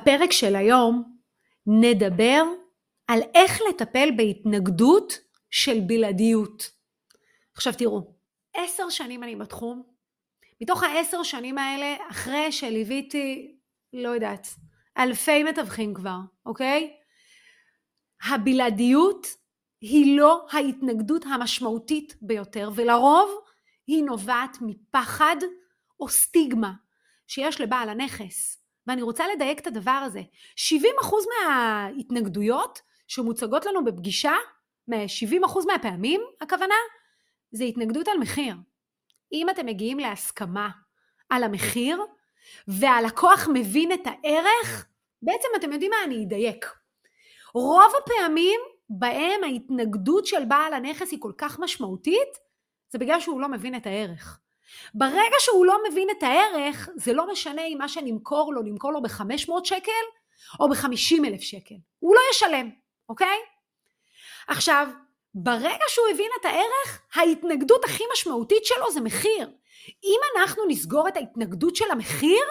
בפרק של היום נדבר על איך לטפל בהתנגדות של בלעדיות. עכשיו תראו, עשר שנים אני בתחום, מתוך העשר שנים האלה, אחרי שליוויתי, לא יודעת, אלפי מתווכים כבר, אוקיי? הבלעדיות היא לא ההתנגדות המשמעותית ביותר, ולרוב היא נובעת מפחד או סטיגמה שיש לבעל הנכס. ואני רוצה לדייק את הדבר הזה. 70% מההתנגדויות שמוצגות לנו בפגישה, מ-70% מהפעמים, הכוונה, זה התנגדות על מחיר. אם אתם מגיעים להסכמה על המחיר, והלקוח מבין את הערך, בעצם אתם יודעים מה, אני אדייק. רוב הפעמים בהם ההתנגדות של בעל הנכס היא כל כך משמעותית, זה בגלל שהוא לא מבין את הערך. ברגע שהוא לא מבין את הערך, זה לא משנה אם מה שנמכור לו, נמכור לו ב-500 שקל או ב-50 אלף שקל. הוא לא ישלם, אוקיי? עכשיו, ברגע שהוא הבין את הערך, ההתנגדות הכי משמעותית שלו זה מחיר. אם אנחנו נסגור את ההתנגדות של המחיר,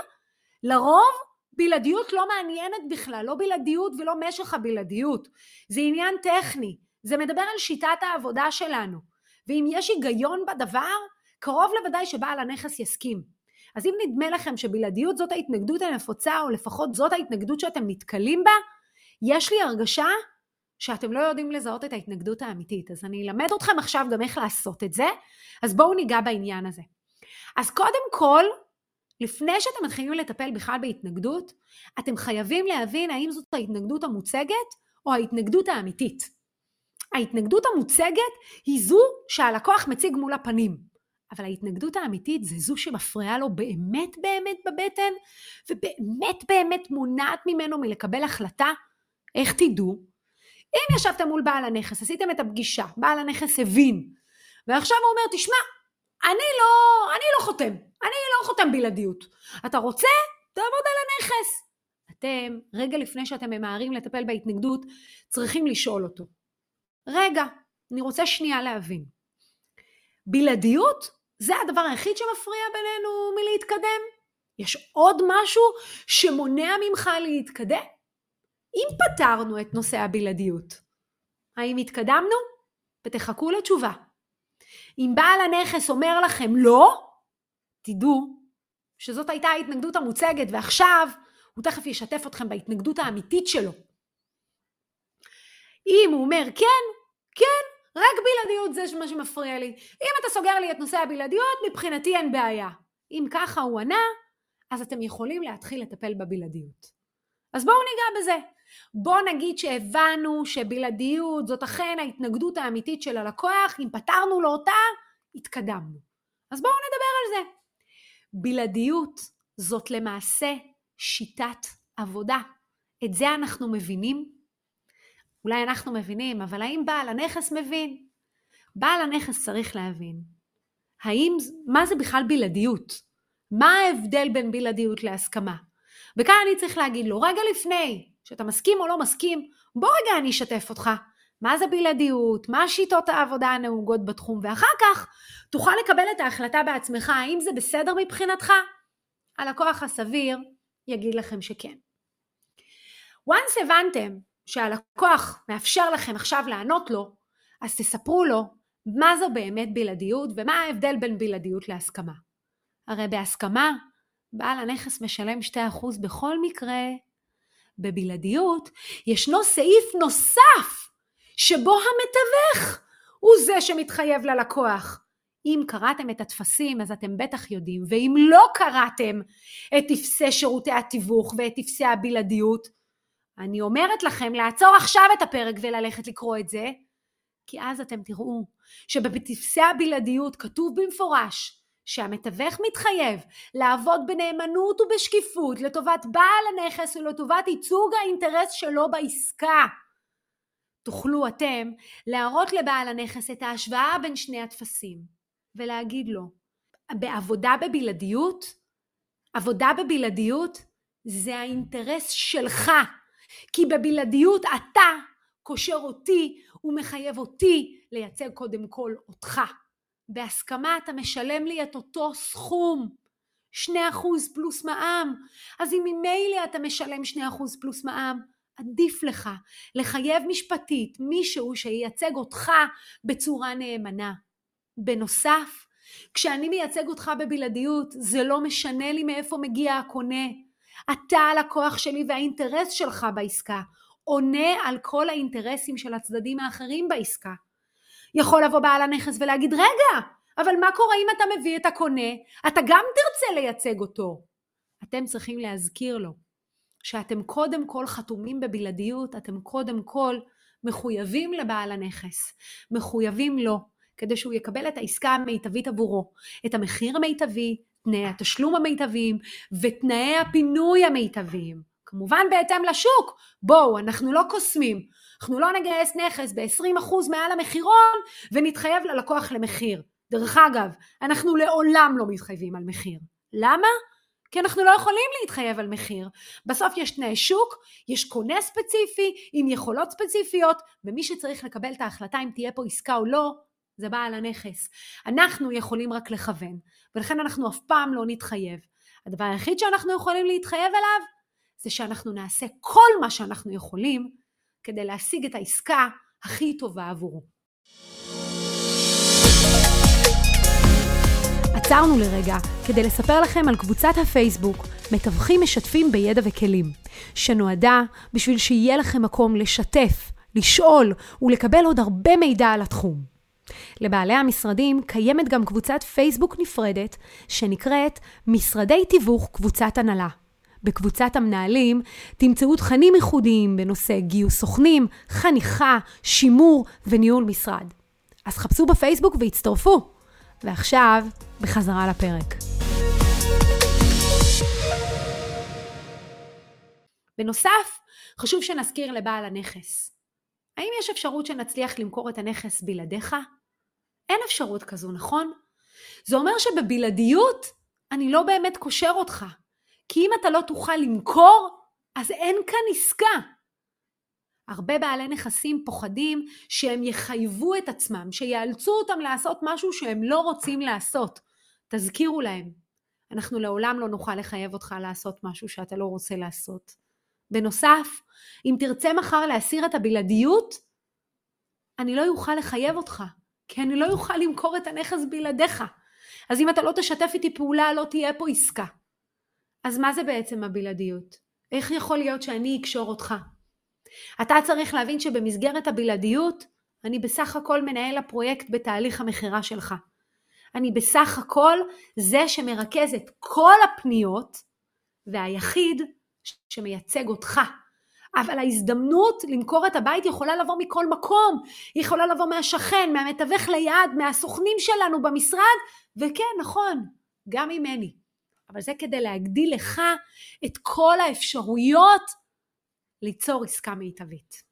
לרוב בלעדיות לא מעניינת בכלל, לא בלעדיות ולא משך הבלעדיות. זה עניין טכני, זה מדבר על שיטת העבודה שלנו. ואם יש היגיון בדבר, קרוב לוודאי שבעל הנכס יסכים. אז אם נדמה לכם שבלעדיות זאת ההתנגדות הנפוצה, או לפחות זאת ההתנגדות שאתם נתקלים בה, יש לי הרגשה שאתם לא יודעים לזהות את ההתנגדות האמיתית. אז אני אלמד אתכם עכשיו גם איך לעשות את זה, אז בואו ניגע בעניין הזה. אז קודם כל, לפני שאתם מתחילים לטפל בכלל בהתנגדות, אתם חייבים להבין האם זאת ההתנגדות המוצגת או ההתנגדות האמיתית. ההתנגדות המוצגת היא זו שהלקוח מציג מול הפנים, אבל ההתנגדות האמיתית זה זו שמפריעה לו באמת באמת בבטן, ובאמת באמת מונעת ממנו מלקבל החלטה. איך תדעו? אם ישבתם מול בעל הנכס, עשיתם את הפגישה, בעל הנכס הבין, ועכשיו הוא אומר, תשמע, אני לא, אני לא חותם, אני לא חותם בלעדיות. אתה רוצה? תעבוד על הנכס. אתם, רגע לפני שאתם ממהרים לטפל בהתנגדות, צריכים לשאול אותו. רגע, אני רוצה שנייה להבין. בלעדיות זה הדבר היחיד שמפריע בינינו מלהתקדם? יש עוד משהו שמונע ממך להתקדם? אם פתרנו את נושא הבלעדיות, האם התקדמנו? ותחכו לתשובה. אם בעל הנכס אומר לכם לא, תדעו שזאת הייתה ההתנגדות המוצגת ועכשיו הוא תכף ישתף אתכם בהתנגדות האמיתית שלו. אם הוא אומר כן, כן, רק בלעדיות זה מה שמפריע לי. אם אתה סוגר לי את נושא הבלעדיות, מבחינתי אין בעיה. אם ככה הוא ענה, אז אתם יכולים להתחיל לטפל בבלעדיות. אז בואו ניגע בזה. בואו נגיד שהבנו שבלעדיות זאת אכן ההתנגדות האמיתית של הלקוח, אם פתרנו לו אותה, התקדמנו. אז בואו נדבר על זה. בלעדיות זאת למעשה שיטת עבודה. את זה אנחנו מבינים? אולי אנחנו מבינים, אבל האם בעל הנכס מבין? בעל הנכס צריך להבין. האם, מה זה בכלל בלעדיות? מה ההבדל בין בלעדיות להסכמה? וכאן אני צריך להגיד לו, רגע לפני שאתה מסכים או לא מסכים, בוא רגע אני אשתף אותך. מה זה בלעדיות, מה שיטות העבודה הנהוגות בתחום, ואחר כך תוכל לקבל את ההחלטה בעצמך, האם זה בסדר מבחינתך? הלקוח הסביר יגיד לכם שכן. once הבנתם שהלקוח מאפשר לכם עכשיו לענות לו, אז תספרו לו מה זו באמת בלעדיות ומה ההבדל בין בלעדיות להסכמה. הרי בהסכמה בעל הנכס משלם 2% בכל מקרה. בבלעדיות ישנו סעיף נוסף שבו המתווך הוא זה שמתחייב ללקוח. אם קראתם את הטפסים אז אתם בטח יודעים, ואם לא קראתם את טפסי שירותי התיווך ואת טפסי הבלעדיות, אני אומרת לכם לעצור עכשיו את הפרק וללכת לקרוא את זה, כי אז אתם תראו שבטפסי הבלעדיות כתוב במפורש שהמתווך מתחייב לעבוד בנאמנות ובשקיפות לטובת בעל הנכס ולטובת ייצוג האינטרס שלו בעסקה. תוכלו אתם להראות לבעל הנכס את ההשוואה בין שני הטפסים ולהגיד לו, בעבודה בבלעדיות, עבודה בבלעדיות זה האינטרס שלך, כי בבלעדיות אתה קושר אותי ומחייב אותי לייצג קודם כל אותך. בהסכמה אתה משלם לי את אותו סכום. 2% פלוס מע"מ. אז אם ממילא אתה משלם 2% פלוס מע"מ, עדיף לך לחייב משפטית מישהו שייצג אותך בצורה נאמנה. בנוסף, כשאני מייצג אותך בבלעדיות, זה לא משנה לי מאיפה מגיע הקונה. אתה הלקוח שלי והאינטרס שלך בעסקה עונה על כל האינטרסים של הצדדים האחרים בעסקה. יכול לבוא בעל הנכס ולהגיד, רגע, אבל מה קורה אם אתה מביא את הקונה? אתה גם תרצה לייצג אותו. אתם צריכים להזכיר לו שאתם קודם כל חתומים בבלעדיות, אתם קודם כל מחויבים לבעל הנכס, מחויבים לו, כדי שהוא יקבל את העסקה המיטבית עבורו, את המחיר המיטבי, תנאי התשלום המיטביים ותנאי הפינוי המיטביים. כמובן בהתאם לשוק, בואו, אנחנו לא קוסמים, אנחנו לא נגייס נכס ב-20% מעל המחירון ונתחייב ללקוח למחיר. דרך אגב, אנחנו לעולם לא מתחייבים על מחיר. למה? כי אנחנו לא יכולים להתחייב על מחיר. בסוף יש תנאי שוק, יש קונה ספציפי עם יכולות ספציפיות, ומי שצריך לקבל את ההחלטה אם תהיה פה עסקה או לא, זה בעל הנכס. אנחנו יכולים רק לכוון, ולכן אנחנו אף פעם לא נתחייב. הדבר היחיד שאנחנו יכולים להתחייב אליו, זה שאנחנו נעשה כל מה שאנחנו יכולים כדי להשיג את העסקה הכי טובה עבורו. עצרנו לרגע כדי לספר לכם על קבוצת הפייסבוק מתווכים משתפים בידע וכלים, שנועדה בשביל שיהיה לכם מקום לשתף, לשאול ולקבל עוד הרבה מידע על התחום. לבעלי המשרדים קיימת גם קבוצת פייסבוק נפרדת שנקראת משרדי תיווך קבוצת הנהלה. בקבוצת המנהלים תמצאו תכנים ייחודיים בנושא גיוס סוכנים, חניכה, שימור וניהול משרד. אז חפשו בפייסבוק והצטרפו. ועכשיו, בחזרה לפרק. בנוסף, חשוב שנזכיר לבעל הנכס. האם יש אפשרות שנצליח למכור את הנכס בלעדיך? אין אפשרות כזו, נכון? זה אומר שבבלעדיות אני לא באמת קושר אותך. כי אם אתה לא תוכל למכור, אז אין כאן עסקה. הרבה בעלי נכסים פוחדים שהם יחייבו את עצמם, שיאלצו אותם לעשות משהו שהם לא רוצים לעשות. תזכירו להם, אנחנו לעולם לא נוכל לחייב אותך לעשות משהו שאתה לא רוצה לעשות. בנוסף, אם תרצה מחר להסיר את הבלעדיות, אני לא אוכל לחייב אותך, כי אני לא אוכל למכור את הנכס בלעדיך. אז אם אתה לא תשתף איתי פעולה, לא תהיה פה עסקה. אז מה זה בעצם הבלעדיות? איך יכול להיות שאני אקשור אותך? אתה צריך להבין שבמסגרת הבלעדיות, אני בסך הכל מנהל הפרויקט בתהליך המכירה שלך. אני בסך הכל זה שמרכז את כל הפניות והיחיד שמייצג אותך. אבל ההזדמנות למכור את הבית יכולה לבוא מכל מקום, היא יכולה לבוא מהשכן, מהמתווך ליד, מהסוכנים שלנו במשרד, וכן, נכון, גם ממני. אבל זה כדי להגדיל לך את כל האפשרויות ליצור עסקה מיטבית.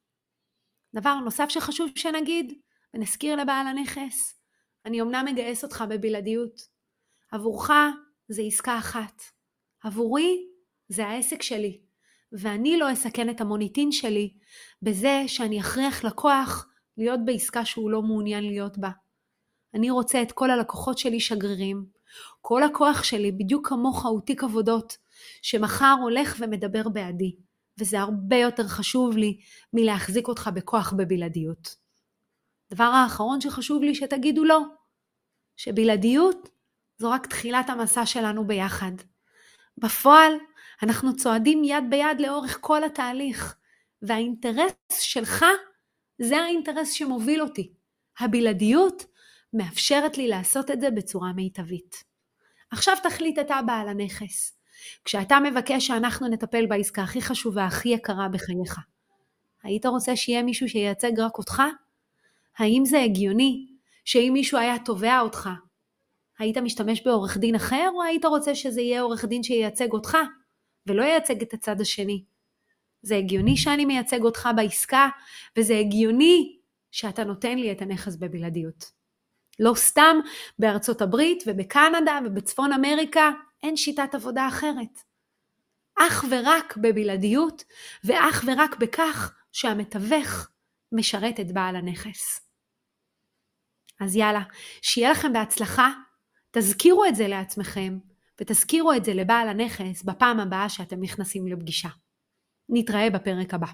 דבר נוסף שחשוב שנגיד, ונזכיר לבעל הנכס, אני אמנם מגייס אותך בבלעדיות. עבורך זה עסקה אחת. עבורי זה העסק שלי. ואני לא אסכן את המוניטין שלי בזה שאני אכריח לקוח להיות בעסקה שהוא לא מעוניין להיות בה. אני רוצה את כל הלקוחות שלי שגרירים. כל הכוח שלי, בדיוק כמוך, הוא תיק עבודות, שמחר הולך ומדבר בעדי. וזה הרבה יותר חשוב לי מלהחזיק אותך בכוח בבלעדיות. דבר האחרון שחשוב לי שתגידו לא, שבלעדיות זו רק תחילת המסע שלנו ביחד. בפועל אנחנו צועדים יד ביד לאורך כל התהליך, והאינטרס שלך זה האינטרס שמוביל אותי. הבלעדיות מאפשרת לי לעשות את זה בצורה מיטבית. עכשיו תחליט אתה בעל הנכס. כשאתה מבקש שאנחנו נטפל בעסקה הכי חשובה, הכי יקרה בחייך, היית רוצה שיהיה מישהו שייצג רק אותך? האם זה הגיוני שאם מישהו היה תובע אותך, היית משתמש בעורך דין אחר, או היית רוצה שזה יהיה עורך דין שייצג אותך, ולא ייצג את הצד השני? זה הגיוני שאני מייצג אותך בעסקה, וזה הגיוני שאתה נותן לי את הנכס בבלעדיות. לא סתם בארצות הברית ובקנדה ובצפון אמריקה אין שיטת עבודה אחרת. אך ורק בבלעדיות ואך ורק בכך שהמתווך משרת את בעל הנכס. אז יאללה, שיהיה לכם בהצלחה, תזכירו את זה לעצמכם, ותזכירו את זה לבעל הנכס בפעם הבאה שאתם נכנסים לפגישה. נתראה בפרק הבא.